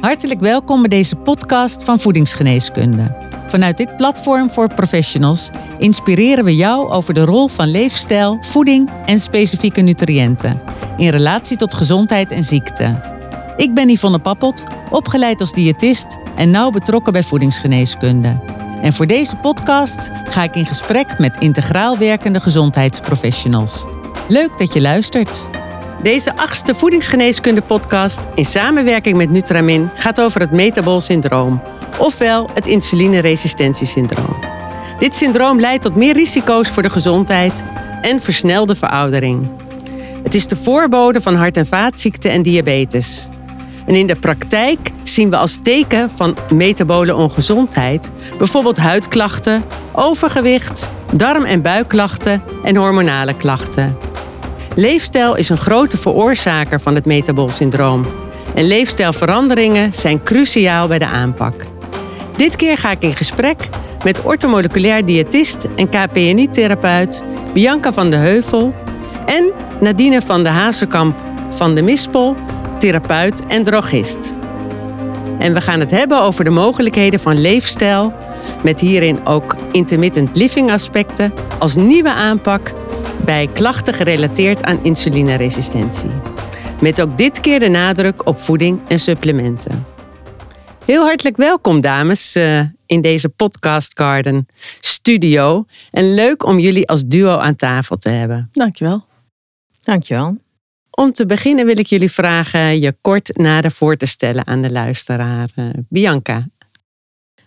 Hartelijk welkom bij deze podcast van Voedingsgeneeskunde. Vanuit dit platform voor professionals inspireren we jou over de rol van leefstijl, voeding en specifieke nutriënten in relatie tot gezondheid en ziekte. Ik ben Yvonne Pappot, opgeleid als diëtist en nauw betrokken bij voedingsgeneeskunde. En voor deze podcast ga ik in gesprek met integraal werkende gezondheidsprofessionals. Leuk dat je luistert. Deze achtste voedingsgeneeskunde-podcast in samenwerking met Nutramin gaat over het metabol syndroom, ofwel het insulineresistentiesyndroom. Dit syndroom leidt tot meer risico's voor de gezondheid en versnelde veroudering. Het is de voorbode van hart- en vaatziekten en diabetes. En in de praktijk zien we als teken van metabole ongezondheid bijvoorbeeld huidklachten, overgewicht, darm- en buikklachten en hormonale klachten. Leefstijl is een grote veroorzaker van het metabolsyndroom. En leefstijlveranderingen zijn cruciaal bij de aanpak. Dit keer ga ik in gesprek met ortomoleculair diëtist en KPNI-therapeut Bianca van de Heuvel en Nadine van de Hazekamp van de Mispel, therapeut en drogist. En we gaan het hebben over de mogelijkheden van leefstijl, met hierin ook intermittent living aspecten als nieuwe aanpak bij klachten gerelateerd aan insulineresistentie. Met ook dit keer de nadruk op voeding en supplementen. Heel hartelijk welkom, dames, eh, in deze Podcast Garden studio. En leuk om jullie als duo aan tafel te hebben. Dankjewel. Dankjewel. Om te beginnen wil ik jullie vragen je kort nader voor te stellen aan de luisteraar. Uh, Bianca.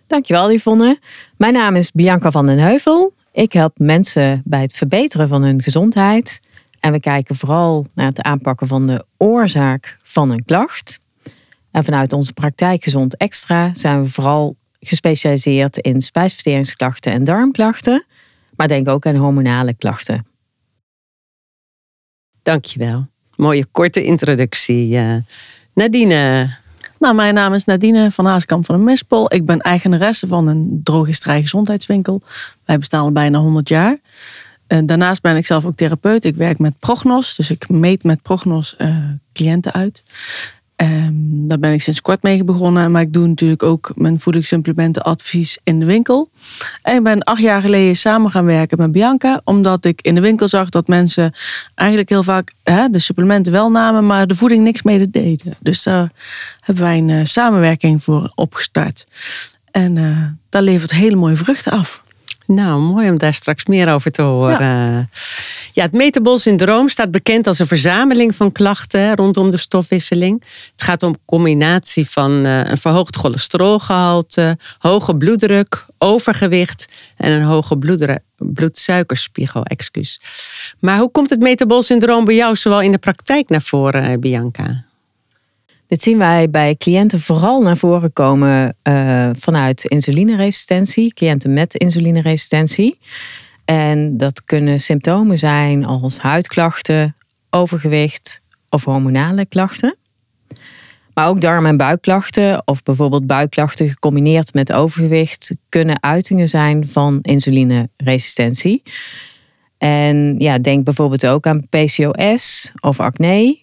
Dankjewel, Yvonne. Mijn naam is Bianca van den Heuvel. Ik help mensen bij het verbeteren van hun gezondheid. En we kijken vooral naar het aanpakken van de oorzaak van een klacht. En vanuit onze praktijk Gezond Extra zijn we vooral gespecialiseerd in spijsverteringsklachten en darmklachten. Maar denk ook aan hormonale klachten. Dankjewel. Mooie korte introductie. Uh, Nadine. Nou, mijn naam is Nadine van Haaskamp van de Mispel. Ik ben eigenaresse van een drogisterij gezondheidswinkel. Wij bestaan al bijna 100 jaar. Uh, daarnaast ben ik zelf ook therapeut. Ik werk met Prognos, dus ik meet met Prognos uh, cliënten uit. Um, daar ben ik sinds kort mee begonnen. Maar ik doe natuurlijk ook mijn voedingssupplementenadvies in de winkel. En ik ben acht jaar geleden samen gaan werken met Bianca. Omdat ik in de winkel zag dat mensen eigenlijk heel vaak hè, de supplementen wel namen. Maar de voeding niks mee deden. Dus daar hebben wij een uh, samenwerking voor opgestart. En uh, daar levert hele mooie vruchten af. Nou, mooi om daar straks meer over te horen. Ja, ja het metabolsyndroom staat bekend als een verzameling van klachten rondom de stofwisseling. Het gaat om een combinatie van uh, een verhoogd cholesterolgehalte, hoge bloeddruk, overgewicht en een hoge bloedsuikerspiegel. Excuus. Maar hoe komt het metabolsyndroom bij jou zowel in de praktijk naar voren, Bianca? Dit zien wij bij cliënten vooral naar voren komen uh, vanuit insulineresistentie, cliënten met insulineresistentie. En dat kunnen symptomen zijn als huidklachten, overgewicht of hormonale klachten. Maar ook darm- en buikklachten, of bijvoorbeeld buikklachten gecombineerd met overgewicht, kunnen uitingen zijn van insulineresistentie. En ja, denk bijvoorbeeld ook aan PCOS of acne,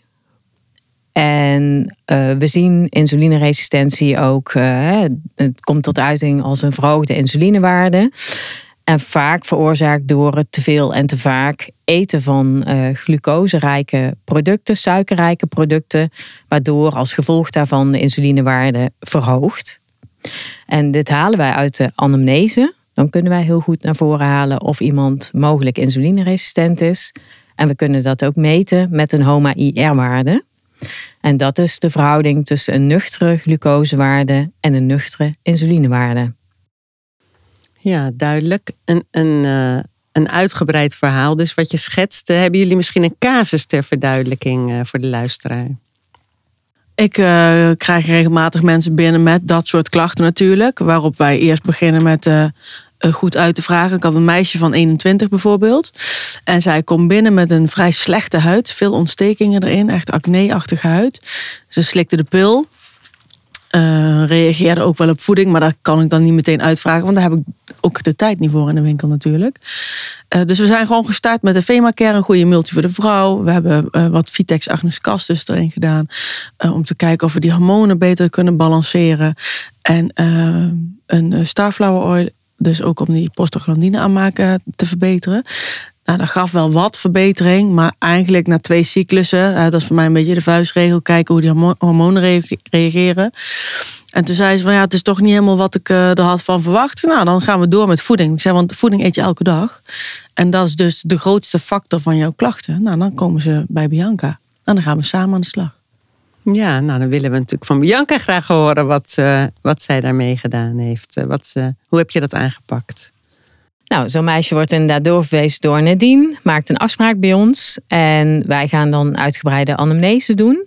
en uh, we zien insulineresistentie ook, uh, het komt tot uiting als een verhoogde insulinewaarde. En vaak veroorzaakt door het te veel en te vaak eten van uh, glucoserijke producten, suikerrijke producten, waardoor als gevolg daarvan de insulinewaarde verhoogt. En dit halen wij uit de anamnese. Dan kunnen wij heel goed naar voren halen of iemand mogelijk insulineresistent is. En we kunnen dat ook meten met een HOMA-IR-waarde. En dat is de verhouding tussen een nuchtere glucosewaarde en een nuchtere insulinewaarde. Ja, duidelijk. Een, een, uh, een uitgebreid verhaal. Dus wat je schetst, hebben jullie misschien een casus ter verduidelijking uh, voor de luisteraar? Ik uh, krijg regelmatig mensen binnen met dat soort klachten natuurlijk. Waarop wij eerst beginnen met goed uit te vragen. Ik had een meisje van 21 bijvoorbeeld. En zij komt binnen met een vrij slechte huid. Veel ontstekingen erin. Echt acne-achtige huid. Ze slikte de pil. Uh, reageerde ook wel op voeding, maar dat kan ik dan niet meteen uitvragen, want daar heb ik ook de tijd niet voor in de winkel natuurlijk. Uh, dus we zijn gewoon gestart met de Femacare, een goede multi voor de vrouw. We hebben wat Vitex Agnes Castus erin gedaan, om te kijken of we die hormonen beter kunnen balanceren. En een starflower oil, dus ook om die prostaglandine aanmaken te verbeteren. Nou, dat gaf wel wat verbetering, maar eigenlijk na twee cyclussen, dat is voor mij een beetje de vuistregel, kijken hoe die hormonen reageren. En toen zei ze van ja, het is toch niet helemaal wat ik uh, er had van verwacht. Nou, dan gaan we door met voeding. Ik zei, want voeding eet je elke dag. En dat is dus de grootste factor van jouw klachten. Nou, dan komen ze bij Bianca. En dan gaan we samen aan de slag. Ja, nou dan willen we natuurlijk van Bianca graag horen wat, uh, wat zij daarmee gedaan heeft. Uh, wat, hoe heb je dat aangepakt? Nou, zo'n meisje wordt inderdaad doorverwezen door Nadine, maakt een afspraak bij ons en wij gaan dan uitgebreide anamnese doen.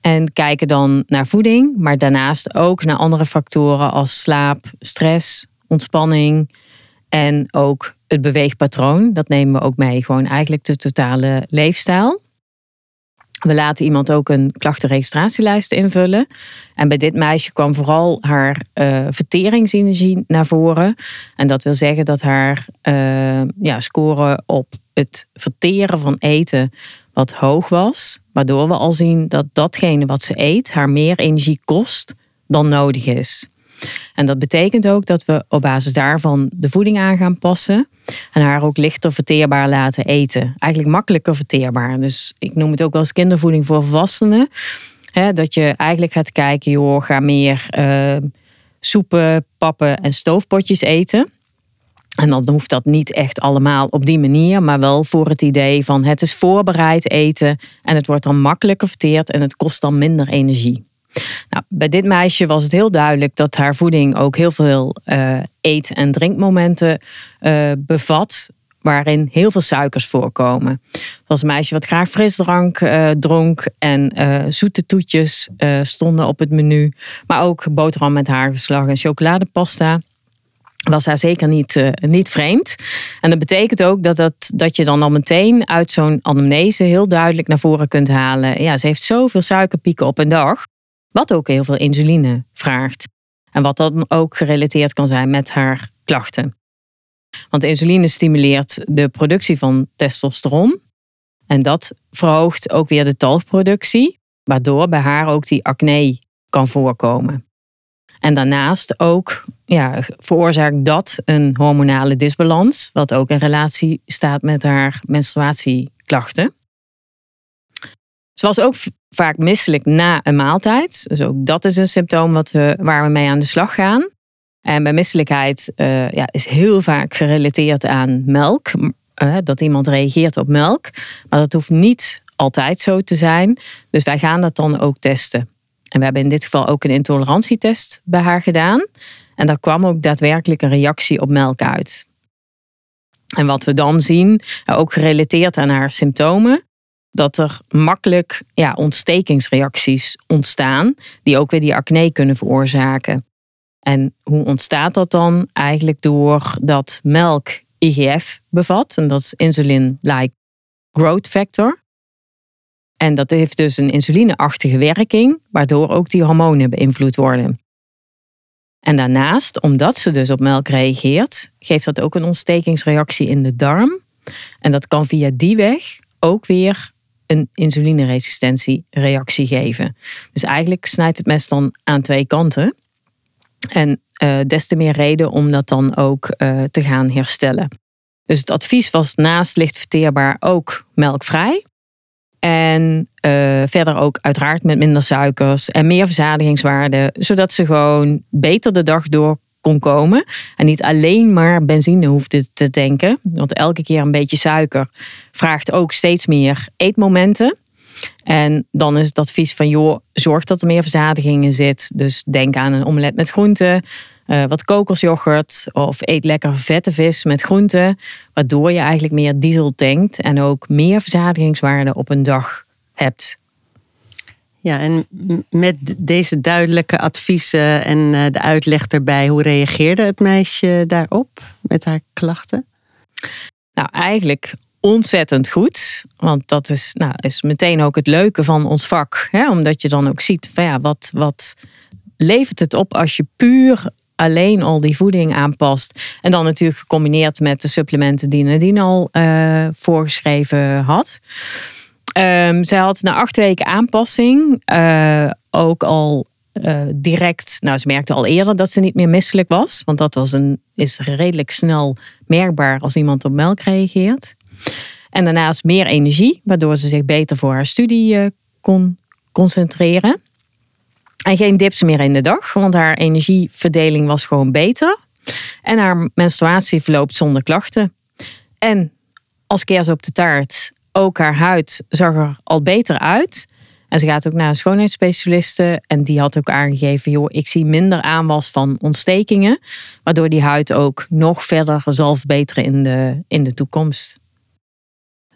En kijken dan naar voeding, maar daarnaast ook naar andere factoren als slaap, stress, ontspanning en ook het beweegpatroon. Dat nemen we ook mee, gewoon eigenlijk de totale leefstijl. We laten iemand ook een klachtenregistratielijst invullen. En bij dit meisje kwam vooral haar uh, verteringsenergie naar voren. En dat wil zeggen dat haar uh, ja, score op het verteren van eten wat hoog was. Waardoor we al zien dat datgene wat ze eet haar meer energie kost dan nodig is. En dat betekent ook dat we op basis daarvan de voeding aan gaan passen. En haar ook lichter verteerbaar laten eten. Eigenlijk makkelijker verteerbaar. Dus ik noem het ook wel als kindervoeding voor volwassenen. dat je eigenlijk gaat kijken, joh, ga meer uh, soepen, pappen en stoofpotjes eten. En dan hoeft dat niet echt allemaal op die manier, maar wel voor het idee van het is voorbereid eten en het wordt dan makkelijker verteerd en het kost dan minder energie. Nou, bij dit meisje was het heel duidelijk dat haar voeding ook heel veel uh, eet- en drinkmomenten uh, bevat. Waarin heel veel suikers voorkomen. Zoals een meisje wat graag frisdrank uh, dronk en zoete toetjes stonden op het menu. Maar ook boterham met haargeslag en chocoladepasta was haar zeker niet, niet vreemd. En dat betekent ook dat, dat, dat je dan al meteen uit zo'n anamnese heel duidelijk naar voren kunt halen. Ja, ze heeft zoveel suikerpieken op een dag. Wat ook heel veel insuline vraagt. En wat dan ook gerelateerd kan zijn met haar klachten. Want insuline stimuleert de productie van testosteron. En dat verhoogt ook weer de talgproductie, waardoor bij haar ook die acne kan voorkomen. En daarnaast ook ja, veroorzaakt dat een hormonale disbalans, wat ook in relatie staat met haar menstruatieklachten. Ze was ook vaak misselijk na een maaltijd. Dus ook dat is een symptoom wat we, waar we mee aan de slag gaan. En bij misselijkheid uh, ja, is heel vaak gerelateerd aan melk. Uh, dat iemand reageert op melk. Maar dat hoeft niet altijd zo te zijn. Dus wij gaan dat dan ook testen. En we hebben in dit geval ook een intolerantietest bij haar gedaan. En daar kwam ook daadwerkelijk een reactie op melk uit. En wat we dan zien, ook gerelateerd aan haar symptomen, dat er makkelijk ja, ontstekingsreacties ontstaan, die ook weer die acne kunnen veroorzaken. En hoe ontstaat dat dan? Eigenlijk door dat melk IGF bevat, en dat is insulin-like growth factor. En dat heeft dus een insulineachtige werking, waardoor ook die hormonen beïnvloed worden. En daarnaast, omdat ze dus op melk reageert, geeft dat ook een ontstekingsreactie in de darm. En dat kan via die weg ook weer een insulineresistentiereactie geven. Dus eigenlijk snijdt het mes dan aan twee kanten. En uh, des te meer reden om dat dan ook uh, te gaan herstellen. Dus het advies was naast licht verteerbaar ook melkvrij. En uh, verder ook uiteraard met minder suikers en meer verzadigingswaarde, zodat ze gewoon beter de dag door kon komen. En niet alleen maar benzine hoefde te denken. Want elke keer een beetje suiker vraagt ook steeds meer eetmomenten. En dan is het advies van, joh, zorg dat er meer verzadiging in zit. Dus denk aan een omelet met groenten, uh, wat kokosjoghurt of eet lekker vette vis met groenten. Waardoor je eigenlijk meer diesel tankt en ook meer verzadigingswaarde op een dag hebt. Ja, en met deze duidelijke adviezen en eh, de uitleg erbij, hoe reageerde het meisje daarop met haar klachten? Nou, eigenlijk ontzettend goed. Want dat is, nou, is meteen ook het leuke van ons vak. Hè? Omdat je dan ook ziet van ja, wat, wat levert het op als je puur alleen al die voeding aanpast. En dan natuurlijk gecombineerd met de supplementen die Nadine al uh, voorgeschreven had. Um, zij had na acht weken aanpassing uh, ook al uh, direct, nou ze merkte al eerder dat ze niet meer misselijk was. Want dat was een, is redelijk snel merkbaar als iemand op melk reageert. En daarnaast meer energie, waardoor ze zich beter voor haar studie kon concentreren. En geen dips meer in de dag, want haar energieverdeling was gewoon beter. En haar menstruatie verloopt zonder klachten. En als kers op de taart, ook haar huid zag er al beter uit. En ze gaat ook naar een schoonheidsspecialiste. En die had ook aangegeven, joh, ik zie minder aanwas van ontstekingen. Waardoor die huid ook nog verder zal verbeteren in de, in de toekomst.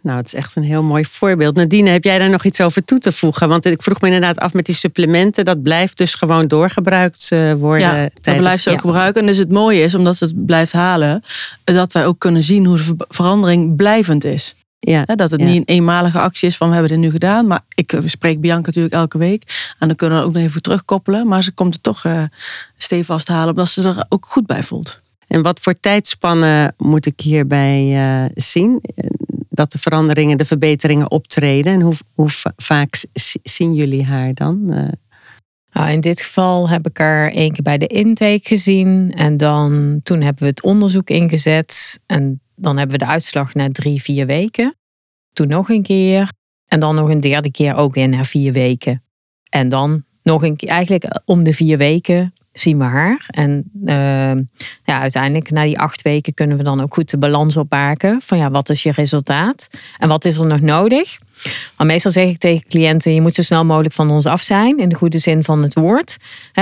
Nou, het is echt een heel mooi voorbeeld. Nadine, heb jij daar nog iets over toe te voegen? Want ik vroeg me inderdaad af met die supplementen. Dat blijft dus gewoon doorgebruikt eh, worden. Ja, tijdens... dat blijft ze ook gebruiken. En dus het mooie is, omdat ze het blijft halen, dat wij ook kunnen zien hoe de verandering blijvend is. Ja, dat het niet een eenmalige actie is van we hebben dit nu gedaan. Maar ik eh, spreek Bianca natuurlijk elke week. En dan kunnen we ook nog even terugkoppelen. Maar ze komt er toch uh, stevast halen omdat ze er ook goed bij voelt. En wat voor tijdspannen moet ik hierbij uh, zien? Dat de veranderingen, de verbeteringen optreden. En hoe, hoe vaak zien jullie haar dan? Nou, in dit geval heb ik haar één keer bij de intake gezien. En dan toen hebben we het onderzoek ingezet. En dan hebben we de uitslag na drie, vier weken. Toen nog een keer. En dan nog een derde keer ook weer na vier weken. En dan nog een keer, eigenlijk om de vier weken zien we haar. En uh, ja, uiteindelijk na die acht weken kunnen we dan ook goed de balans opmaken. Van ja, wat is je resultaat? En wat is er nog nodig? Maar meestal zeg ik tegen cliënten, je moet zo snel mogelijk van ons af zijn. In de goede zin van het woord.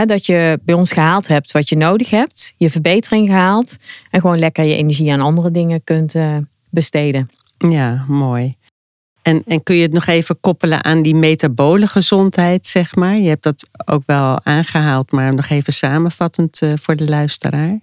dat je bij ons gehaald hebt wat je nodig hebt. Je verbetering gehaald. En gewoon lekker je energie aan andere dingen kunt uh, besteden. Ja, mooi. En, en kun je het nog even koppelen aan die metabole gezondheid, zeg maar? Je hebt dat ook wel aangehaald, maar nog even samenvattend uh, voor de luisteraar.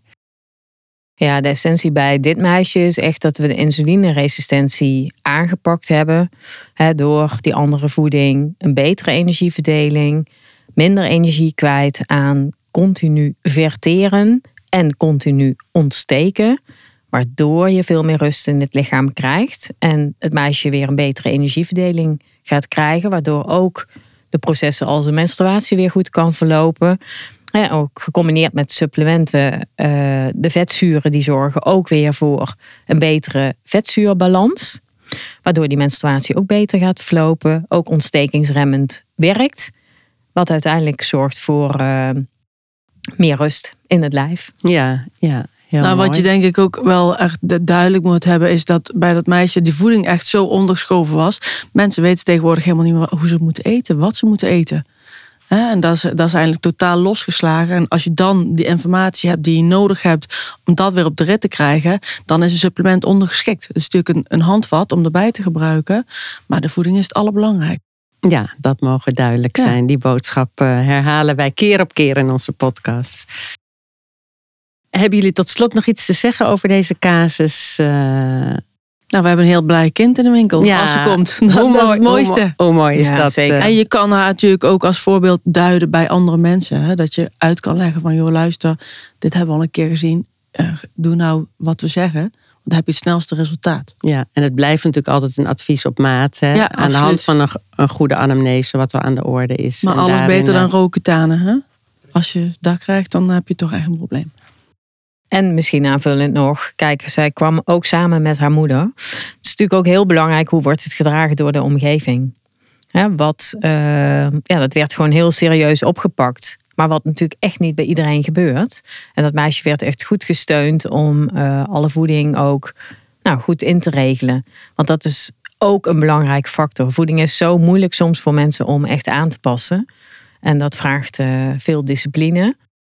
Ja, de essentie bij dit meisje is echt dat we de insulineresistentie aangepakt hebben. Hè, door die andere voeding, een betere energieverdeling, minder energie kwijt aan continu verteren en continu ontsteken. Waardoor je veel meer rust in het lichaam krijgt. En het meisje weer een betere energieverdeling gaat krijgen. Waardoor ook de processen als de menstruatie weer goed kan verlopen. Ja, ook gecombineerd met supplementen, uh, de vetzuren die zorgen ook weer voor een betere vetzuurbalans. Waardoor die menstruatie ook beter gaat verlopen. Ook ontstekingsremmend werkt. Wat uiteindelijk zorgt voor uh, meer rust in het lijf. Ja, ja nou, wat je denk ik ook wel echt duidelijk moet hebben, is dat bij dat meisje die voeding echt zo ondergeschoven was. Mensen weten tegenwoordig helemaal niet meer hoe ze moeten eten, wat ze moeten eten. En dat is, dat is eigenlijk totaal losgeslagen. En als je dan die informatie hebt die je nodig hebt om dat weer op de rit te krijgen, dan is een supplement ondergeschikt. Het is natuurlijk een, een handvat om erbij te gebruiken, maar de voeding is het allerbelangrijk. Ja, dat mogen duidelijk zijn. Die boodschap eh, herhalen wij keer op keer in onze podcast. Hebben jullie tot slot nog iets te zeggen over deze casus? Uh... Nou, we hebben een heel blij kind in de winkel ja, als ze komt. Dat, hoe mooi, is het mooiste. Hoe, mooi is dat? Zeker. En je kan haar natuurlijk ook als voorbeeld duiden bij andere mensen. Hè? Dat je uit kan leggen van, joh luister, dit hebben we al een keer gezien. Uh, doe nou wat we zeggen. Dan heb je het snelste resultaat. Ja, en het blijft natuurlijk altijd een advies op maat. Hè? Ja, aan de hand van een, een, goede anamnese, wat er aan de orde is. Maar alles beter dan roken Hè? Als je dat krijgt, dan heb je toch echt een probleem. En misschien aanvullend nog, kijk, zij kwam ook samen met haar moeder. Het is natuurlijk ook heel belangrijk hoe wordt het gedragen door de omgeving. Hè, wat, uh, ja, dat werd gewoon heel serieus opgepakt. Maar wat natuurlijk echt niet bij iedereen gebeurt. En dat meisje werd echt goed gesteund om uh, alle voeding ook nou, goed in te regelen. Want dat is ook een belangrijke factor. Voeding is zo moeilijk soms voor mensen om echt aan te passen. En dat vraagt uh, veel discipline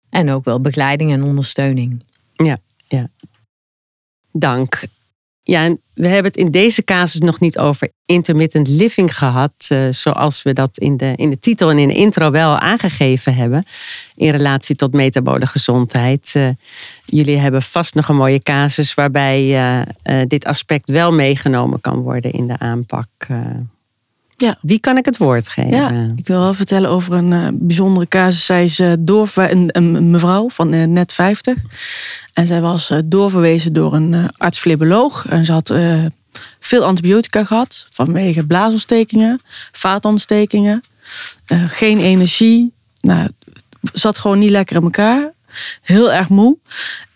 en ook wel begeleiding en ondersteuning. Ja, ja. Dank. Ja, en we hebben het in deze casus nog niet over intermittent living gehad, uh, zoals we dat in de, in de titel en in de intro wel aangegeven hebben, in relatie tot metabole gezondheid. Uh, jullie hebben vast nog een mooie casus waarbij uh, dit aspect wel meegenomen kan worden in de aanpak. Ja. Wie kan ik het woord geven? Ja, ik wil wel vertellen over een uh, bijzondere casus. Zij is uh, een, een, mevrouw van uh, net 50. En zij was doorverwezen door een arts-fleboloog. En ze had veel antibiotica gehad vanwege blaasontstekingen, vaatontstekingen, geen energie. Nou, zat gewoon niet lekker in elkaar. Heel erg moe.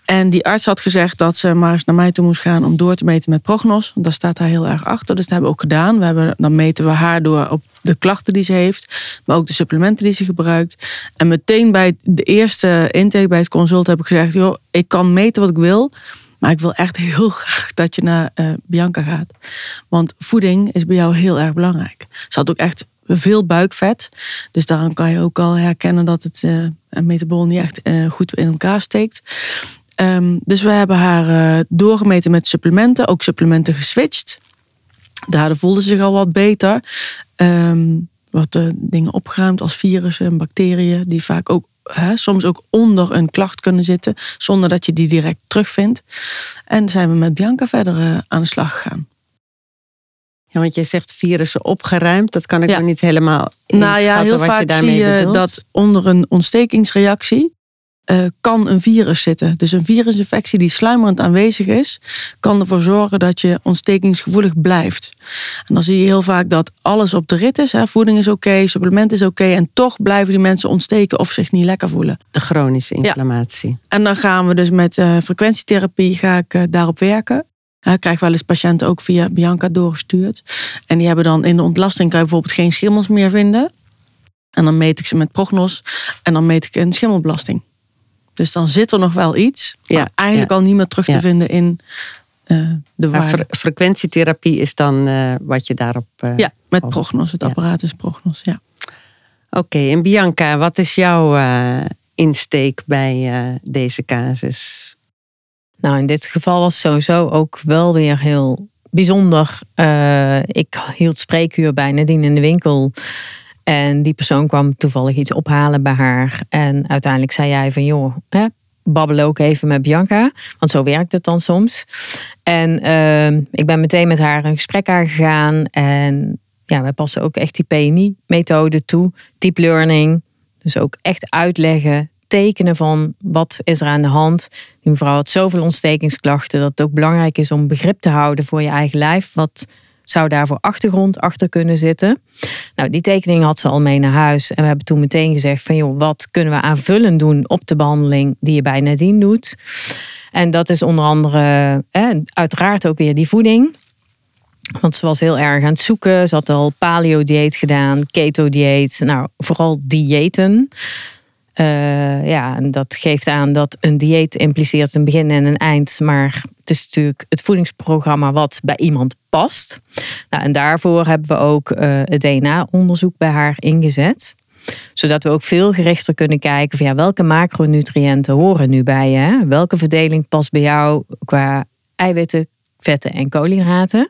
En die arts had gezegd dat ze maar eens naar mij toe moest gaan om door te meten met prognos. Daar staat hij heel erg achter. Dus dat hebben we ook gedaan. We hebben, dan meten we haar door op de klachten die ze heeft, maar ook de supplementen die ze gebruikt. En meteen bij de eerste intake, bij het consult, heb ik gezegd: joh, ik kan meten wat ik wil. Maar ik wil echt heel graag dat je naar uh, Bianca gaat. Want voeding is bij jou heel erg belangrijk. Ze had ook echt veel buikvet. Dus daarom kan je ook al herkennen dat het uh, een metabool niet echt uh, goed in elkaar steekt. Um, dus we hebben haar uh, doorgemeten met supplementen, ook supplementen geswitcht. Daardoor voelde ze zich al wat beter. Um, wat uh, dingen opgeruimd als virussen en bacteriën, die vaak ook hè, soms ook onder een klacht kunnen zitten, zonder dat je die direct terugvindt. En zijn we met Bianca verder uh, aan de slag gegaan. Ja, want je zegt virussen opgeruimd. Dat kan ik ja. nog niet helemaal Nou ja, heel vaak zie je dat onder een ontstekingsreactie uh, kan een virus zitten. Dus een virusinfectie die sluimerend aanwezig is, kan ervoor zorgen dat je ontstekingsgevoelig blijft. En dan zie je heel vaak dat alles op de rit is. Hè. Voeding is oké, supplement is oké. en toch blijven die mensen ontsteken of zich niet lekker voelen. De chronische inflammatie. Ja. En dan gaan we dus met uh, frequentietherapie ga ik, uh, daarop werken. Ik krijg wel eens patiënten ook via Bianca doorgestuurd. En die hebben dan in de ontlasting kan je bijvoorbeeld geen schimmels meer vinden. En dan meet ik ze met prognos en dan meet ik een schimmelbelasting. Dus dan zit er nog wel iets, ja, eigenlijk al niet meer terug te vinden in uh, de waarde. frequentietherapie is dan uh, wat je daarop... Uh, ja, met op... prognos. Het apparaat is prognos, ja. Oké, okay, en Bianca, wat is jouw insteek bij deze casus? Nou, in dit geval was sowieso ook wel weer heel bijzonder. ik hield spreekuur bij Nadine in de winkel. En die persoon kwam toevallig iets ophalen bij haar. En uiteindelijk zei jij van joh, hè, babbel ook even met Bianca. Want zo werkt het dan soms. En uh, ik ben meteen met haar een gesprek aangegaan. En ja, wij passen ook echt die PNI-methode toe. Deep learning. Dus ook echt uitleggen, tekenen van wat is er aan de hand. Die mevrouw had zoveel ontstekingsklachten dat het ook belangrijk is om begrip te houden voor je eigen lijf. Wat zou daar voor achtergrond achter kunnen zitten. Nou, die tekening had ze al mee naar huis. En we hebben toen meteen gezegd van joh, wat kunnen we aanvullend doen op de behandeling die je bij Nadine doet. En dat is onder andere uiteraard ook weer die voeding. Want ze was heel erg aan het zoeken. Ze had al paleo-dieet gedaan, keto-dieet. Nou, vooral diëten. Uh, ja, en dat geeft aan dat een dieet impliceert een begin en een eind. Maar het is natuurlijk het voedingsprogramma wat bij iemand past. Nou, en daarvoor hebben we ook uh, het DNA-onderzoek bij haar ingezet. Zodat we ook veel gerichter kunnen kijken van ja, welke macronutriënten horen nu bij je. Welke verdeling past bij jou qua eiwitten, vetten en koolhydraten.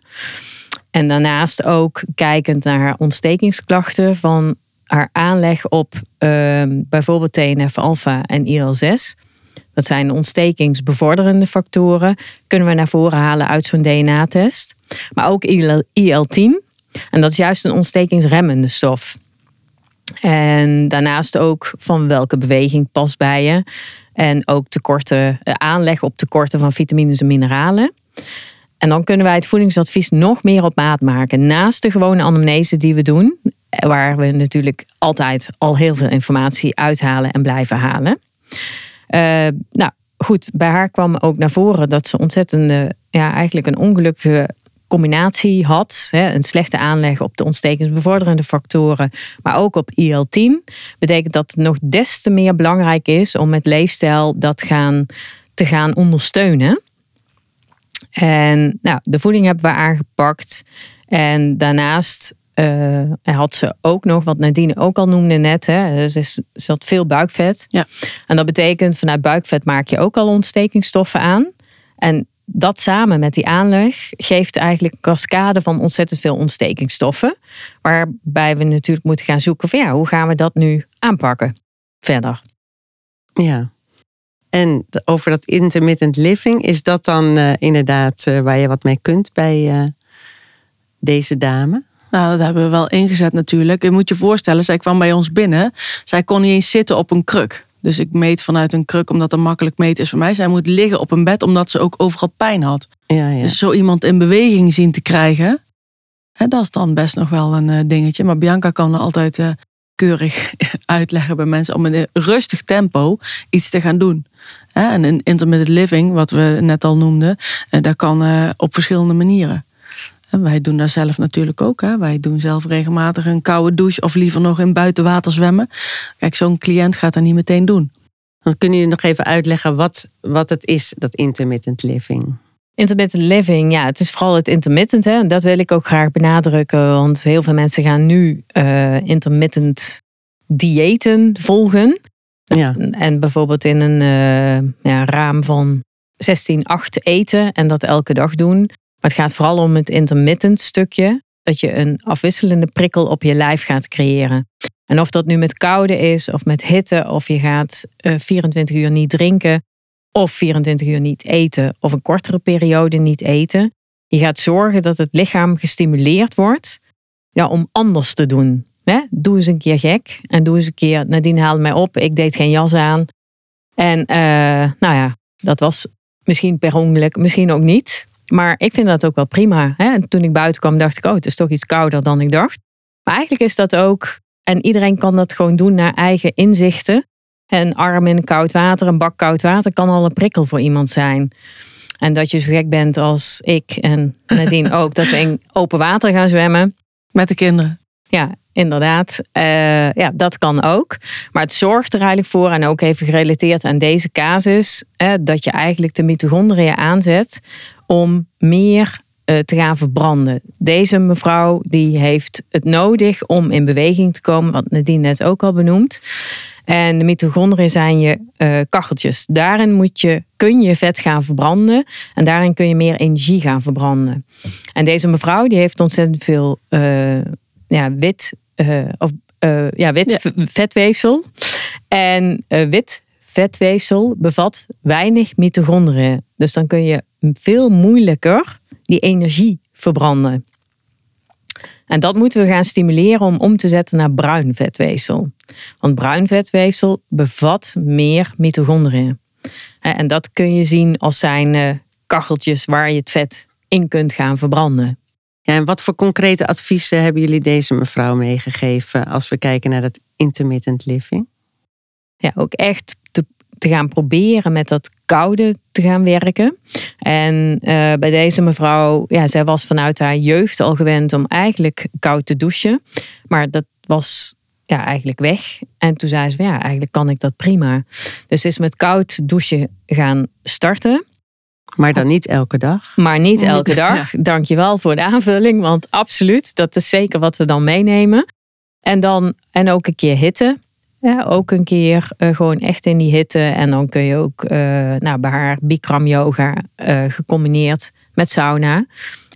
En daarnaast ook kijkend naar haar ontstekingsklachten van haar aanleg op uh, bijvoorbeeld TNF-alpha en IL-6. Dat zijn ontstekingsbevorderende factoren. Kunnen we naar voren halen uit zo'n DNA-test. Maar ook IL-10. En dat is juist een ontstekingsremmende stof. En daarnaast ook van welke beweging past bij je. En ook tekorten, eh, aanleg op tekorten van vitamines en mineralen. En dan kunnen wij het voedingsadvies nog meer op maat maken. Naast de gewone anamnese die we doen, waar we natuurlijk altijd al heel veel informatie uithalen en blijven halen. Uh, nou goed, bij haar kwam ook naar voren dat ze ontzettende, ja, eigenlijk een ongelukkige combinatie had. Hè, een slechte aanleg op de ontstekingsbevorderende factoren, maar ook op IL-10. Betekent dat het nog des te meer belangrijk is om met leefstijl dat gaan, te gaan ondersteunen. En nou, de voeding hebben we aangepakt. En daarnaast uh, had ze ook nog, wat Nadine ook al noemde net, hè, ze, had veel buikvet. Ja. En dat betekent vanuit buikvet maak je ook al ontstekingsstoffen aan. En dat samen met die aanleg geeft eigenlijk een cascade van ontzettend veel ontstekingsstoffen. Waarbij we natuurlijk moeten gaan zoeken van ja, hoe gaan we dat nu aanpakken verder. Ja. En over dat intermittent living, is dat dan uh, inderdaad uh, waar je wat mee kunt bij deze dame? Nou, dat hebben we wel ingezet natuurlijk. Je moet je voorstellen, zij kwam bij ons binnen. Zij kon niet eens zitten op een kruk. Dus ik meet vanuit een kruk omdat dat makkelijk meten is voor mij. Zij moet liggen op een bed omdat ze ook overal pijn had. Ja, ja. Dus zo iemand in beweging zien te krijgen, hè, dat is dan best nog wel een eh, dingetje. Maar Bianca kan er altijd eh, keurig uitleggen bij mensen om in een rustig tempo iets te gaan doen. Hè, En in intermittent living, wat we net al noemden, eh, dat kan op verschillende manieren. En wij doen dat zelf natuurlijk ook. Hè. Wij doen zelf regelmatig een koude douche of liever nog in buitenwater zwemmen. Kijk, zo'n cliënt gaat dat niet meteen doen. Dan kunnen jullie nog even uitleggen wat, wat het is, dat intermittent living? Intermittent living, ja, het is vooral het intermittent. Hè? En dat wil ik ook graag benadrukken. Want heel veel mensen gaan nu eh, intermittent diëten volgen. Ja. En bijvoorbeeld in een eh, ja, raam van 16, 8 eten en dat elke dag doen. Maar het gaat vooral om het intermittent stukje. Dat je een afwisselende prikkel op je lijf gaat creëren. En of dat nu met koude is of met hitte, of je gaat eh, 24 uur niet drinken, of 24 uur niet eten, of een kortere periode niet eten. Je gaat zorgen dat het lichaam gestimuleerd wordt ja, om anders te doen. Hè? Doe eens een keer gek en doe eens een keer, Nadine haalde mij op, ik deed geen jas aan. En eh, nou ja, dat was misschien per ongeluk, misschien ook niet. Maar ik vind dat ook wel prima. Hè? En toen ik buiten kwam, dacht ik, oh, het is toch iets kouder dan ik dacht. Maar eigenlijk is dat ook, en iedereen kan dat gewoon doen naar eigen inzichten. Een arm in koud water, een bak koud water kan al een prikkel voor iemand zijn. En dat je zo gek bent als ik en Nadine ook, dat we in open water gaan zwemmen. Met de kinderen. Ja, inderdaad. Eh, ja, dat kan ook. Maar het zorgt er eigenlijk voor, en ook even gerelateerd aan deze casus, dat je eigenlijk de mitochondriën aanzet om meer eh, te gaan verbranden. Deze mevrouw die heeft het nodig om in beweging te komen, wat Nadine net ook al benoemd. En de mitochondriën zijn je eh, kacheltjes. Daarin moet je, kun je vet gaan verbranden. En daarin kun je meer energie gaan verbranden. En deze mevrouw die heeft ontzettend veel ja, wit, of, eh, ja, wit Ja. vetweefsel. En eh, wit vetweefsel bevat weinig mitochondriën. Dus dan kun je veel moeilijker die energie verbranden. En dat moeten we gaan stimuleren om om te zetten naar bruin vetweefsel. Want bruin vetweefsel bevat meer mitochondriën. En dat kun je zien als zijn eh, kacheltjes waar je het vet in kunt gaan verbranden. Ja, en wat voor concrete adviezen hebben jullie deze mevrouw meegegeven als we kijken naar dat intermittent living? ja, ook echt te, gaan proberen met dat koude te gaan werken. En eh, bij deze mevrouw, ja, zij was vanuit haar jeugd al gewend om eigenlijk koud te douchen. Maar dat was ja, eigenlijk weg. En toen zei ze ja, eigenlijk kan ik dat prima. Dus ze is met koud douchen gaan starten. Maar dan niet elke dag. Maar niet elke Ja. dag. Dankjewel voor de aanvulling. Want absoluut, dat is zeker wat we dan meenemen. En dan en ook een keer hitte. Ja, ook een keer eh, gewoon echt in die hitte. En dan kun je ook eh, nou, bij haar Bikram yoga eh, gecombineerd met sauna.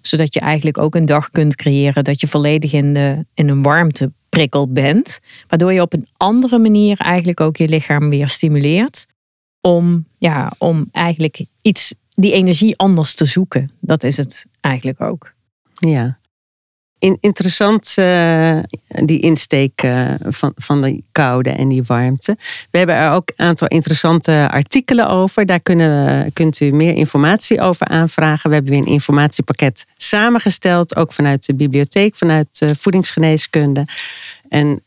Zodat je eigenlijk ook een dag kunt creëren dat je volledig in, de, in een warmteprikkel bent. Waardoor je op een andere manier eigenlijk ook je lichaam weer stimuleert. Om, ja, om eigenlijk iets, die energie anders te zoeken. Dat is het eigenlijk ook. Ja. In, interessant eh, die insteek eh, van, van die koude en die warmte. We hebben er ook een aantal interessante artikelen over. Daar kunnen, kunt u meer informatie over aanvragen. We hebben weer een informatiepakket samengesteld. Ook vanuit de bibliotheek, vanuit eh, voedingsgeneeskunde. En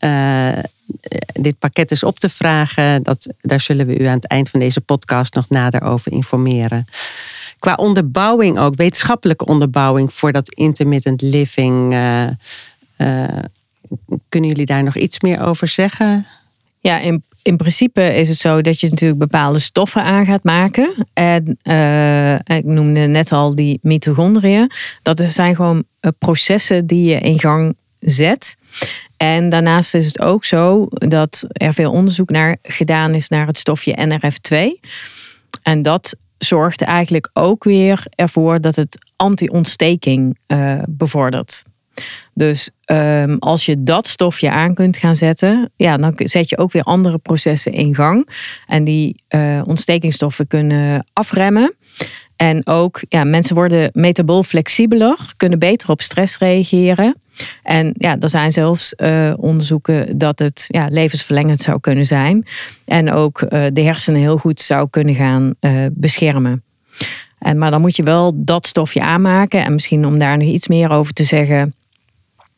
dit pakket is op te vragen. Dat, daar zullen we u aan het eind van deze podcast nog nader over informeren qua onderbouwing ook, wetenschappelijke onderbouwing voor dat intermittent living. eh, eh, kunnen jullie daar nog iets meer over zeggen? Ja, in, in principe is het zo dat je natuurlijk bepaalde stoffen aan gaat maken. En eh, ik noemde net al die mitochondriën. Dat zijn gewoon eh, processen die je in gang zet. En daarnaast is het ook zo dat er veel onderzoek naar gedaan is naar het stofje NRF2. En dat zorgt eigenlijk ook weer ervoor dat het anti-ontsteking eh, bevordert. Dus ehm, als je dat stofje aan kunt gaan zetten, ja, dan zet je ook weer andere processen in gang. En die eh, ontstekingsstoffen kunnen afremmen. En ook, ja, mensen worden metabool flexibeler, kunnen beter op stress reageren. En ja, er zijn zelfs uh, onderzoeken dat het ja, levensverlengend zou kunnen zijn. En ook uh, de hersenen heel goed zou kunnen gaan uh, beschermen. En, maar dan moet je wel dat stofje aanmaken. En misschien om daar nog iets meer over te zeggen.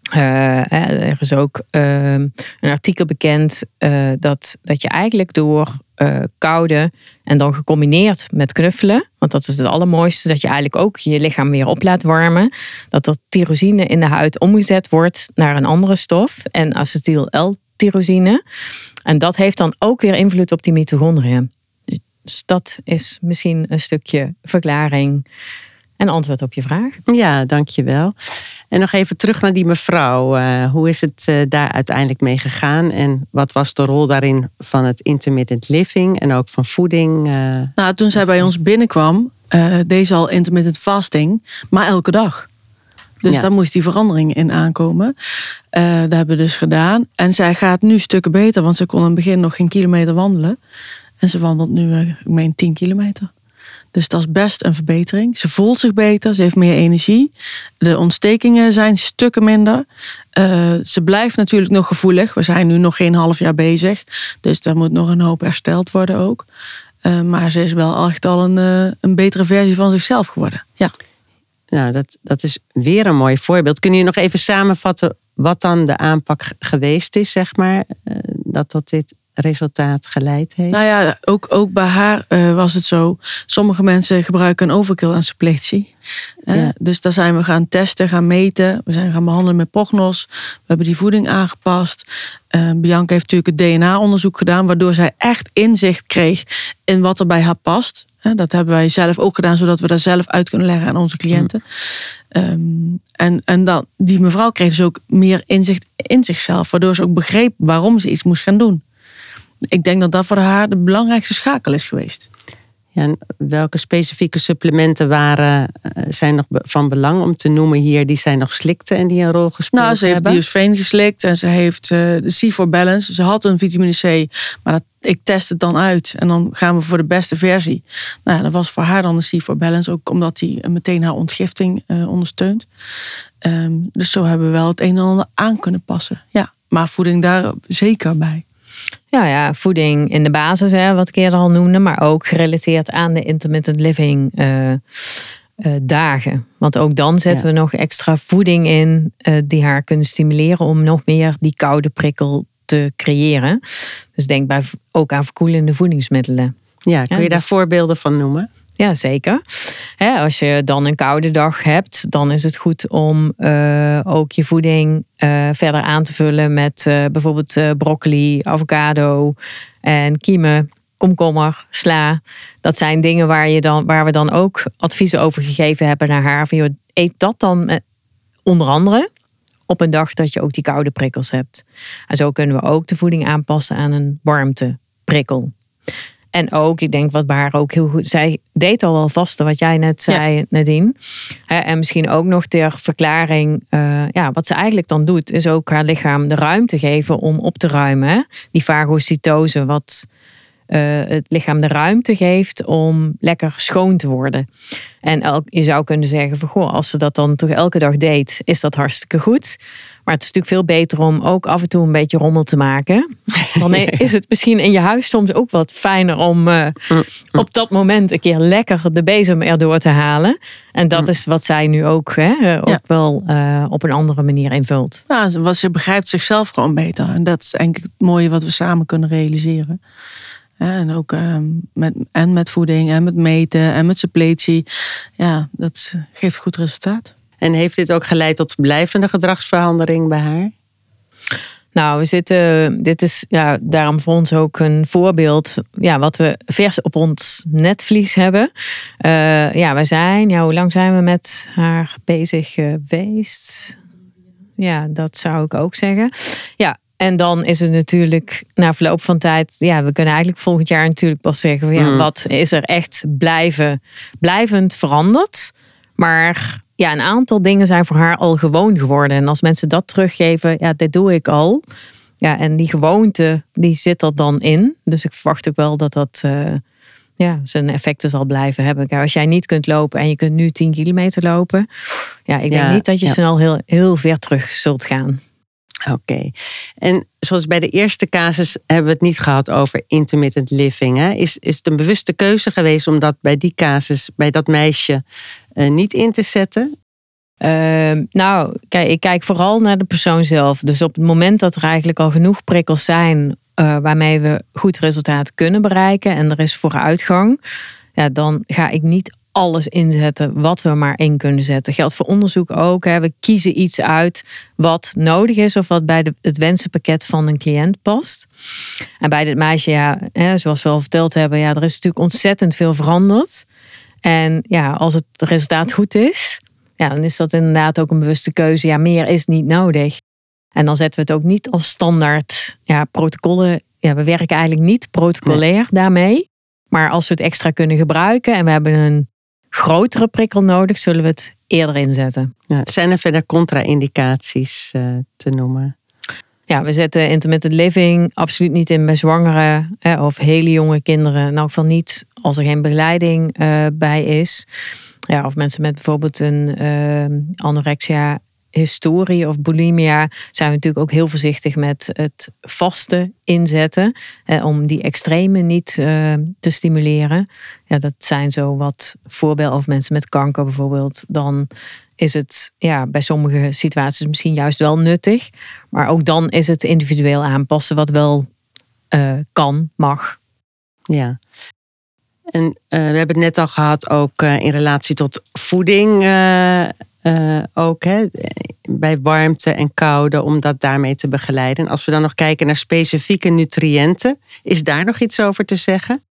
Er is ook een artikel bekend dat, dat je eigenlijk door uh, koude en dan gecombineerd met knuffelen. Want dat is het allermooiste, dat je eigenlijk ook je lichaam weer op laat warmen. Dat er tyrosine in de huid omgezet wordt naar een andere stof. En acetyl-L-tyrosine. En dat heeft dan ook weer invloed op die mitochondriën. Dus dat is misschien een stukje verklaring en antwoord op je vraag. Ja, dankjewel. En nog even terug naar die mevrouw. Uh, hoe is het uh, daar uiteindelijk mee gegaan? En wat was de rol daarin van het intermittent living en ook van voeding? Uh... Nou, toen zij bij ons binnenkwam, deed ze al intermittent fasting, maar elke dag. Dus ja. daar moest die verandering in aankomen. dat hebben we dus gedaan. En zij gaat nu stukken beter, want ze kon in het begin nog geen kilometer wandelen. En ze wandelt nu, ik meen, 10 kilometer. Dus dat is best een verbetering. Ze voelt zich beter, ze heeft meer energie. De ontstekingen zijn stukken minder. Uh, ze blijft natuurlijk nog gevoelig. We zijn nu nog geen half jaar bezig. Dus daar moet nog een hoop hersteld worden ook. Uh, maar ze is wel echt al een, uh, een betere versie van zichzelf geworden. Ja. Nou, dat, dat is weer een mooi voorbeeld. Kun je nog even samenvatten wat dan de aanpak geweest is, zeg maar, dat tot dit resultaat geleid heeft? Nou ja, ook, ook bij haar uh, was het zo. Sommige mensen gebruiken een overkill aan suppletie. Uh, Dus daar zijn we gaan testen, gaan meten. We zijn gaan behandelen met prognos. We hebben die voeding aangepast. Uh, Bianca heeft natuurlijk het DNA-onderzoek gedaan, waardoor zij echt inzicht kreeg in wat er bij haar past. Dat hebben wij zelf ook gedaan, zodat we dat zelf uit kunnen leggen aan onze cliënten. Mm. Um, en en dan, die mevrouw kreeg dus ook meer inzicht in zichzelf, waardoor ze ook begreep waarom ze iets moest gaan doen ik denk dat dat voor haar de belangrijkste schakel is geweest. Ja, en welke specifieke supplementen waren, eh, zijn nog van belang om te noemen hier, die zij nog slikte en die een rol gespeeld Nou, ze heeft diosfeen geslikt en ze heeft uh, de C4 Balance. Ze had een vitamine C, maar dat, ik test het dan uit en dan gaan we voor de beste versie. Nou, ja, dat was voor haar dan de C4 Balance, ook omdat die meteen haar ontgifting uh, ondersteunt. Um, dus zo hebben we wel het een en ander aan kunnen passen. Ja, maar voeding daar zeker bij. Ja, ja, voeding in de basis, hè, wat ik eerder al noemde, maar ook gerelateerd aan de intermittent living uh, uh, dagen. Want ook dan zetten we nog extra voeding in uh, die haar kunnen stimuleren om nog meer die koude prikkel te creëren. Dus denk bij, ook aan verkoelende voedingsmiddelen. Ja, kun je daar dus- voorbeelden van noemen? Ja, zeker. als je dan een koude dag hebt, dan is het goed om uh, ook je voeding uh, verder aan te vullen met uh, bijvoorbeeld broccoli, avocado en kiemen, komkommer, sla. Dat zijn dingen waar, je dan, waar we dan ook adviezen over gegeven hebben naar haar. Van, joh, eet dat dan met, onder andere op een dag dat je ook die koude prikkels hebt. En zo kunnen we ook de voeding aanpassen aan een warmteprikkel. En ook, ik denk wat bij haar ook heel goed. Zij deed al wel vaste, wat jij net zei, ja. Nadine. En misschien ook nog ter verklaring. Uh, ja, wat ze eigenlijk dan doet, is ook haar lichaam de ruimte geven om op te ruimen. Die fagocytose, wat uh, het lichaam de ruimte geeft om lekker schoon te worden. En elk, je zou kunnen zeggen van goh, als ze dat dan toch elke dag deed, is dat hartstikke goed. Maar het is natuurlijk veel beter om ook af en toe een beetje rommel te maken. Dan is het misschien in je huis soms ook wat fijner om uh, op dat moment een keer lekker de bezem erdoor te halen. En dat is wat zij nu ook, hè, ook ja. wel uh, op een andere manier invult. Ja, ze begrijpt zichzelf gewoon beter. En dat is denk ik het mooie wat we samen kunnen realiseren. En ook um, met, en met voeding en met meten en met suppletie. Ja, dat geeft goed resultaat. En heeft dit ook geleid tot blijvende gedragsverandering bij haar? Nou, we zitten, dit is ja, daarom voor ons ook een voorbeeld. Ja, wat we vers op ons netvlies hebben. Uh, ja, we zijn, ja, hoe lang zijn we met haar bezig geweest? Ja, dat zou ik ook zeggen. Ja, en dan is het natuurlijk na verloop van tijd, ja, we kunnen eigenlijk volgend jaar natuurlijk pas zeggen, ja, mm. wat is er echt blijven, blijvend veranderd. Maar ja, een aantal dingen zijn voor haar al gewoon geworden. En als mensen dat teruggeven, ja, dit doe ik al. Ja, en die gewoonte, die zit er dan in. Dus ik verwacht ook wel dat dat, uh, ja, zijn effecten zal blijven hebben. Kijk, Als jij niet kunt lopen en je kunt nu 10 kilometer lopen. Ja, ik denk Ja, niet dat je ja. snel heel, heel ver terug zult gaan. Oké. En zoals bij de eerste casus hebben we het niet gehad over intermittent living. Hè? Is, is het een bewuste keuze geweest om dat bij die casus, bij dat meisje, eh, niet in te zetten? Ehm, nou, kijk, ik kijk vooral naar de persoon zelf. Dus op het moment dat er eigenlijk al genoeg prikkels zijn eh, waarmee we goed resultaat kunnen bereiken en er is vooruitgang, ja, dan ga ik niet alles inzetten wat we maar in kunnen zetten. Geldt voor onderzoek ook. Hè. We kiezen iets uit wat nodig is of wat bij de, het wensenpakket van een cliënt past. En bij dit meisje, ja, hè, zoals we al verteld hebben, ja, er is natuurlijk ontzettend veel veranderd. En ja, als het resultaat goed is, ja, dan is dat inderdaad ook een bewuste keuze. Ja, meer is niet nodig. En dan zetten we het ook niet als standaard ja, protocollen. Ja, we werken eigenlijk niet protocolair daarmee. Maar als we het extra kunnen gebruiken en we hebben een grotere prikkel nodig, zullen we het eerder inzetten. Ja, zijn er verder contra-indicaties eh, te noemen? Ja, we zetten intermittent living absoluut niet in bij zwangere hè, of hele jonge kinderen. In elk geval niet als er geen begeleiding eh, bij is. Ja, of mensen met bijvoorbeeld een eh, anorexia historie of bulimia zijn we natuurlijk ook heel voorzichtig met het vaste inzetten eh, om die extreme niet eh, te stimuleren. Ja, dat zijn zo wat voorbeelden of mensen met kanker bijvoorbeeld. Dan is het ja, bij sommige situaties misschien juist wel nuttig. Maar ook dan is het individueel aanpassen wat wel eh, kan, mag. Ja. En eh, we hebben het net al gehad, ook eh, in relatie tot voeding. eh, ook hè, bij warmte en koude, om dat daarmee te begeleiden. En als we dan nog kijken naar specifieke nutriënten, is daar nog iets over te zeggen?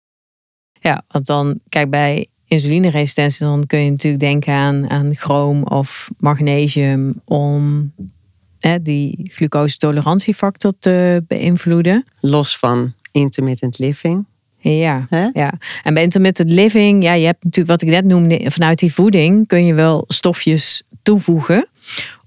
Ja, want dan, kijk, bij insulineresistentie, dan kun je natuurlijk denken aan, aan chroom of magnesium om hè, die glucose-tolerantiefactor te beïnvloeden. Los van intermittent living. Ja, ja. En bij intermittent living, ja, je hebt natuurlijk wat ik net noemde, vanuit die voeding kun je wel stofjes toevoegen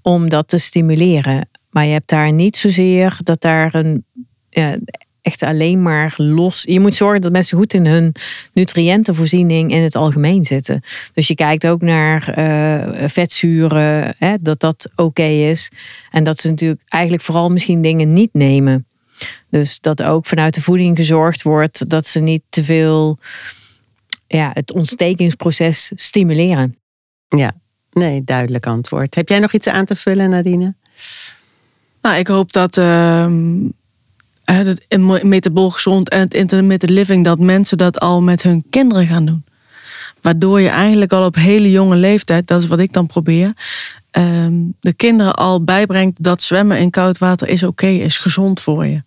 om dat te stimuleren. Maar je hebt daar niet zozeer dat daar een ja, echt alleen maar los. Je moet zorgen dat mensen goed in hun nutriëntenvoorziening in het algemeen zitten. Dus je kijkt ook naar eh, vetzuren, hè, dat dat oké is. En dat ze natuurlijk eigenlijk vooral misschien dingen niet nemen. Dus dat ook vanuit de voeding gezorgd wordt dat ze niet te veel ja, het ontstekingsproces stimuleren. Ja, nee, duidelijk antwoord. Heb jij nog iets aan te vullen, Nadine? Nou, ik hoop dat ehm, hè, het metabool gezond en het intermittent living, dat mensen dat al met hun kinderen gaan doen. Waardoor je eigenlijk al op hele jonge leeftijd, dat is wat ik dan probeer, ehm, de kinderen al bijbrengt dat zwemmen in koud water is oké, is gezond voor je.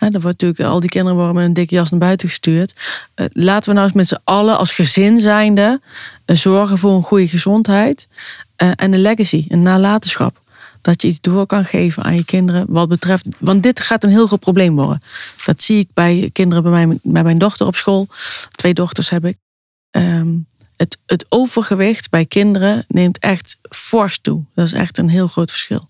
Hè, er wordt natuurlijk, al die kinderen worden met een dikke jas naar buiten gestuurd. Eh, laten we nou eens met z'n allen als gezin zijnde eh, zorgen voor een goede gezondheid eh, en een legacy, een nalatenschap. Dat je iets door kan geven aan je kinderen wat betreft. Want dit gaat een heel groot probleem worden. Dat zie ik bij kinderen bij mijn, bij mijn dochter op school. Twee dochters heb ik. Ehm, het, het overgewicht bij kinderen neemt echt fors toe. Dat is echt een heel groot verschil.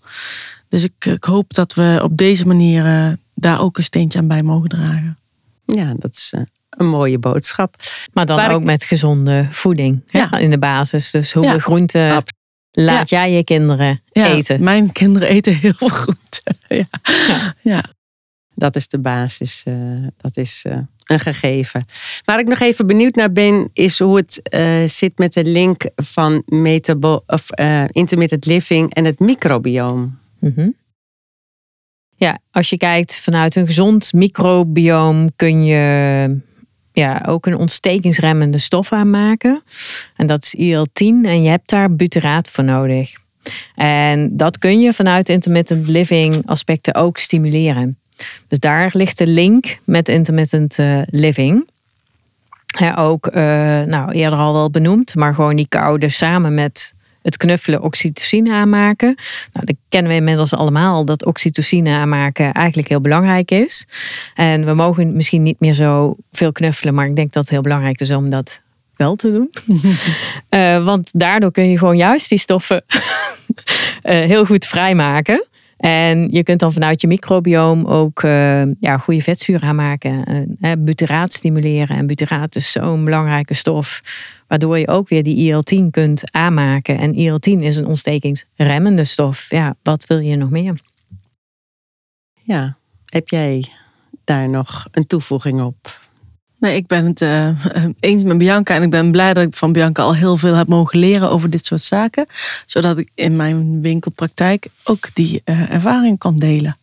Dus ik, ik hoop dat we op deze manier eh, daar ook een steentje aan bij mogen dragen. Ja, dat is eh, een mooie boodschap. Maar dan Waar ik- ook met gezonde voeding hè, Ja. in de basis. Dus hoeveel Ja. groenten Absoluut. laat jij je kinderen Ja, eten? Mijn kinderen eten heel veel groente. ja. Ja. Dat is de basis. eh, dat is eh, een gegeven. Waar ik nog even benieuwd naar ben, is hoe het eh, zit met de link van metabo- of, eh, intermittent living en het microbioom. Mhm. Ja, als je kijkt vanuit een gezond microbioom kun je ja, ook een ontstekingsremmende stof aanmaken. En dat is IL-10 en je hebt daar butyraat voor nodig. En dat kun je vanuit intermittent living aspecten ook stimuleren. Dus daar ligt de link met intermittent eh, living. Ook eh, nou, eerder al wel benoemd, maar gewoon die koude samen met het knuffelen oxytocine aanmaken. Nou, dat kennen we inmiddels allemaal dat oxytocine aanmaken eigenlijk heel belangrijk is. En we mogen misschien niet meer zo veel knuffelen, maar ik denk dat het heel belangrijk is om dat wel te doen. Eh, want daardoor kun je gewoon juist die stoffen heel goed vrijmaken. En je kunt dan vanuit je microbioom ook uh, ja, goede vetzuur aanmaken. Uh, butyraat stimuleren. En butyraat is zo'n belangrijke stof. Waardoor je ook weer die IL-10 kunt aanmaken. En IL-10 is een ontstekingsremmende stof. Ja, wat wil je nog meer? Ja, heb jij daar nog een toevoeging op? Nee, ik ben het uh, eens met Bianca en ik ben blij dat ik van Bianca al heel veel heb mogen leren over dit soort zaken. Zodat ik in mijn winkelpraktijk ook die uh, ervaring kan delen.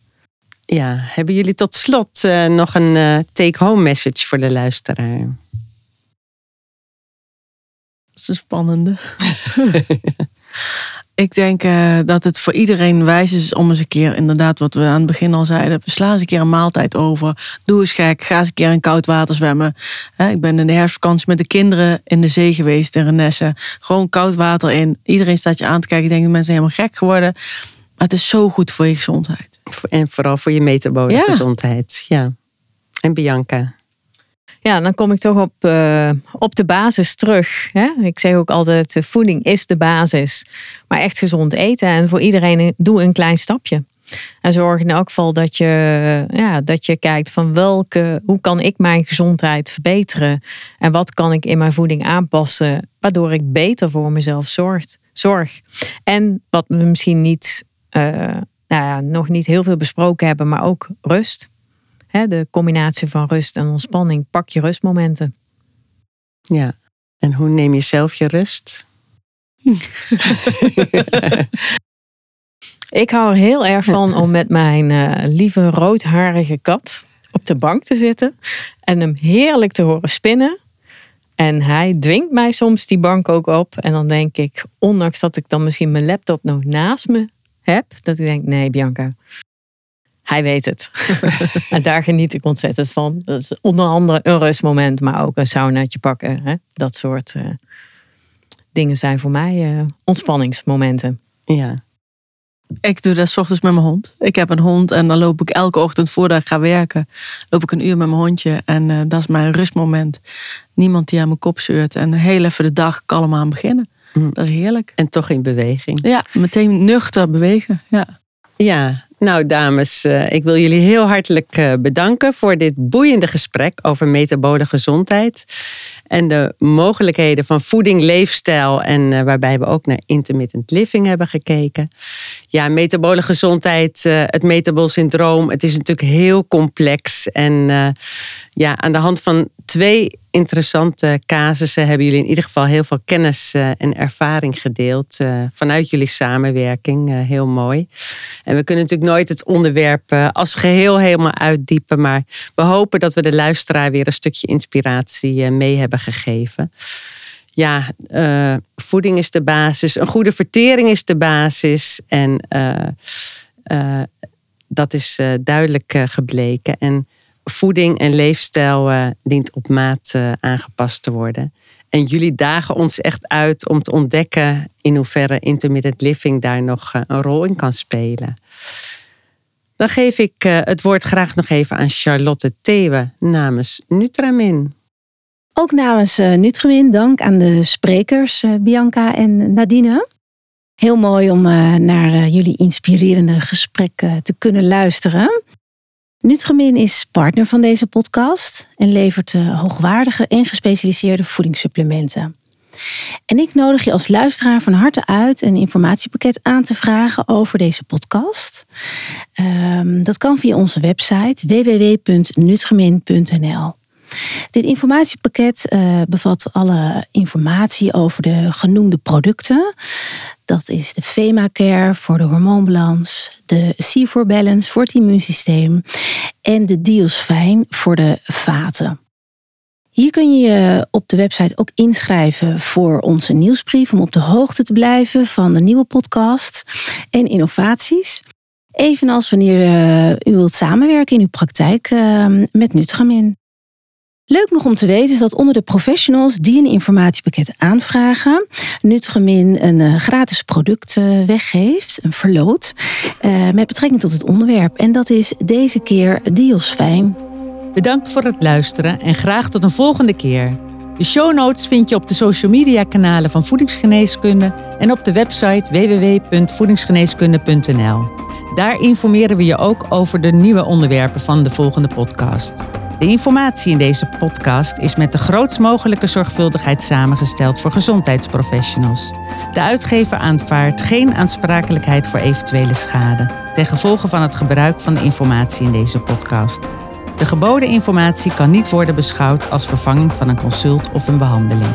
Ja, hebben jullie tot slot uh, nog een take-home message voor de luisteraar? Dat is een spannende. Ik denk uh, dat het voor iedereen wijs is om eens een keer, inderdaad, wat we aan het begin al zeiden, slaan eens een keer een maaltijd over. Doe eens gek, ga eens een keer in koud water zwemmen. ik ben in de herfstvakantie met de kinderen in de zee geweest in Renesse. Gewoon koud water in. Iedereen staat je aan te kijken. Ik denk dat mensen helemaal gek geworden. Maar het is zo goed voor je gezondheid. En vooral voor je metabole gezondheid. Ja. En Bianca. Ja, dan kom ik toch op, uh, op de basis terug. Hè? Ik zeg ook altijd, eh, voeding is de basis. Maar echt gezond eten. En voor iedereen doe een klein stapje. En zorg in elk geval dat je, ja, dat je kijkt van welke, hoe kan ik mijn gezondheid verbeteren? En wat kan ik in mijn voeding aanpassen, waardoor ik beter voor mezelf zorgt, zorg. En wat we misschien niet, nou ja, nog niet heel veel besproken hebben, maar ook rust de combinatie van rust en ontspanning. Pak je rustmomenten. Ja, en hoe neem je zelf je rust? ik hou er heel erg van om met mijn uh, lieve roodharige kat op de bank te zitten en hem heerlijk te horen spinnen. En hij dwingt mij soms die bank ook op. En dan denk ik, ondanks dat ik dan misschien mijn laptop nog naast me heb, dat ik denk, nee Bianca, hij weet het. en daar geniet ik ontzettend van. Dat is onder andere een rustmoment, maar ook een saunaatje pakken. Hè? Dat soort uh, dingen zijn voor mij uh, ontspanningsmomenten. Ja. Ik doe dat s ochtends met mijn hond. Ik heb een hond en dan loop ik elke ochtend voordat ik ga werken, loop ik een uur met mijn hondje. En uh, dat is mijn rustmoment. Niemand die aan mijn kop zeurt en heel even de dag kalm aan beginnen. Mm. Dat is heerlijk. En toch in beweging. Ja, meteen nuchter bewegen. Ja. Ja, nou, dames, eh, ik wil jullie heel hartelijk eh, bedanken voor dit boeiende gesprek over metabole gezondheid. En de mogelijkheden van voeding, leefstijl en uh, waarbij we ook naar intermittent living hebben gekeken. Ja, metabole gezondheid, het metabol syndroom, het is natuurlijk heel complex. En ja, aan de hand van twee interessante casussen hebben jullie in ieder geval heel veel kennis eh, en ervaring gedeeld eh, vanuit jullie samenwerking. Eh, heel mooi. En we kunnen natuurlijk nooit het onderwerp als geheel helemaal uitdiepen, maar we hopen dat we de luisteraar weer een stukje inspiratie mee hebben gegeven. Ja, voeding is de basis, een goede vertering is de basis en dat is duidelijk gebleken. En voeding en leefstijl dient op maat aangepast te worden. En jullie dagen ons echt uit om te ontdekken in hoeverre intermittent living daar nog uh, een rol in kan spelen. Dan geef ik het woord graag nog even aan Charlotte Thewe namens Nutramin. Ook namens Nutramin dank aan de sprekers Bianca en Nadine. Heel mooi om naar jullie inspirerende gesprekken te kunnen luisteren. Nutramin is partner van deze podcast en levert hoogwaardige en gespecialiseerde voedingssupplementen. En ik nodig je als luisteraar van harte uit een informatiepakket aan te vragen over deze podcast. Ehm, dat kan via onze website www.nutramin.nl. Dit informatiepakket uh, bevat alle informatie over de genoemde producten. Dat is de FEMA-care voor de hormoonbalans, de C4 Balance voor het immuunsysteem en de Diosfijn voor de vaten. Hier kun je je op de website ook inschrijven voor onze nieuwsbrief om op de hoogte te blijven van de nieuwe podcast en innovaties. Evenals wanneer uh, u wilt samenwerken in uw praktijk uh, met Nutramin. Leuk nog om te weten is dat onder de professionals die een informatiepakket aanvragen, Nutramin een uh, gratis product uh, weggeeft, een verloot, uh, met betrekking tot het onderwerp. En dat is deze keer Diosfijn. Bedankt voor het luisteren en graag tot een volgende keer. De show notes vind je op de social media kanalen van Voedingsgeneeskunde en op de website www.voedingsgeneeskunde.nl. Daar informeren we je ook over de nieuwe onderwerpen van de volgende podcast. De informatie in deze podcast is met de grootst mogelijke zorgvuldigheid samengesteld voor gezondheidsprofessionals. De uitgever aanvaardt geen aansprakelijkheid voor eventuele schade ten gevolge van het gebruik van de informatie in deze podcast. De geboden informatie kan niet worden beschouwd als vervanging van een consult of een behandeling.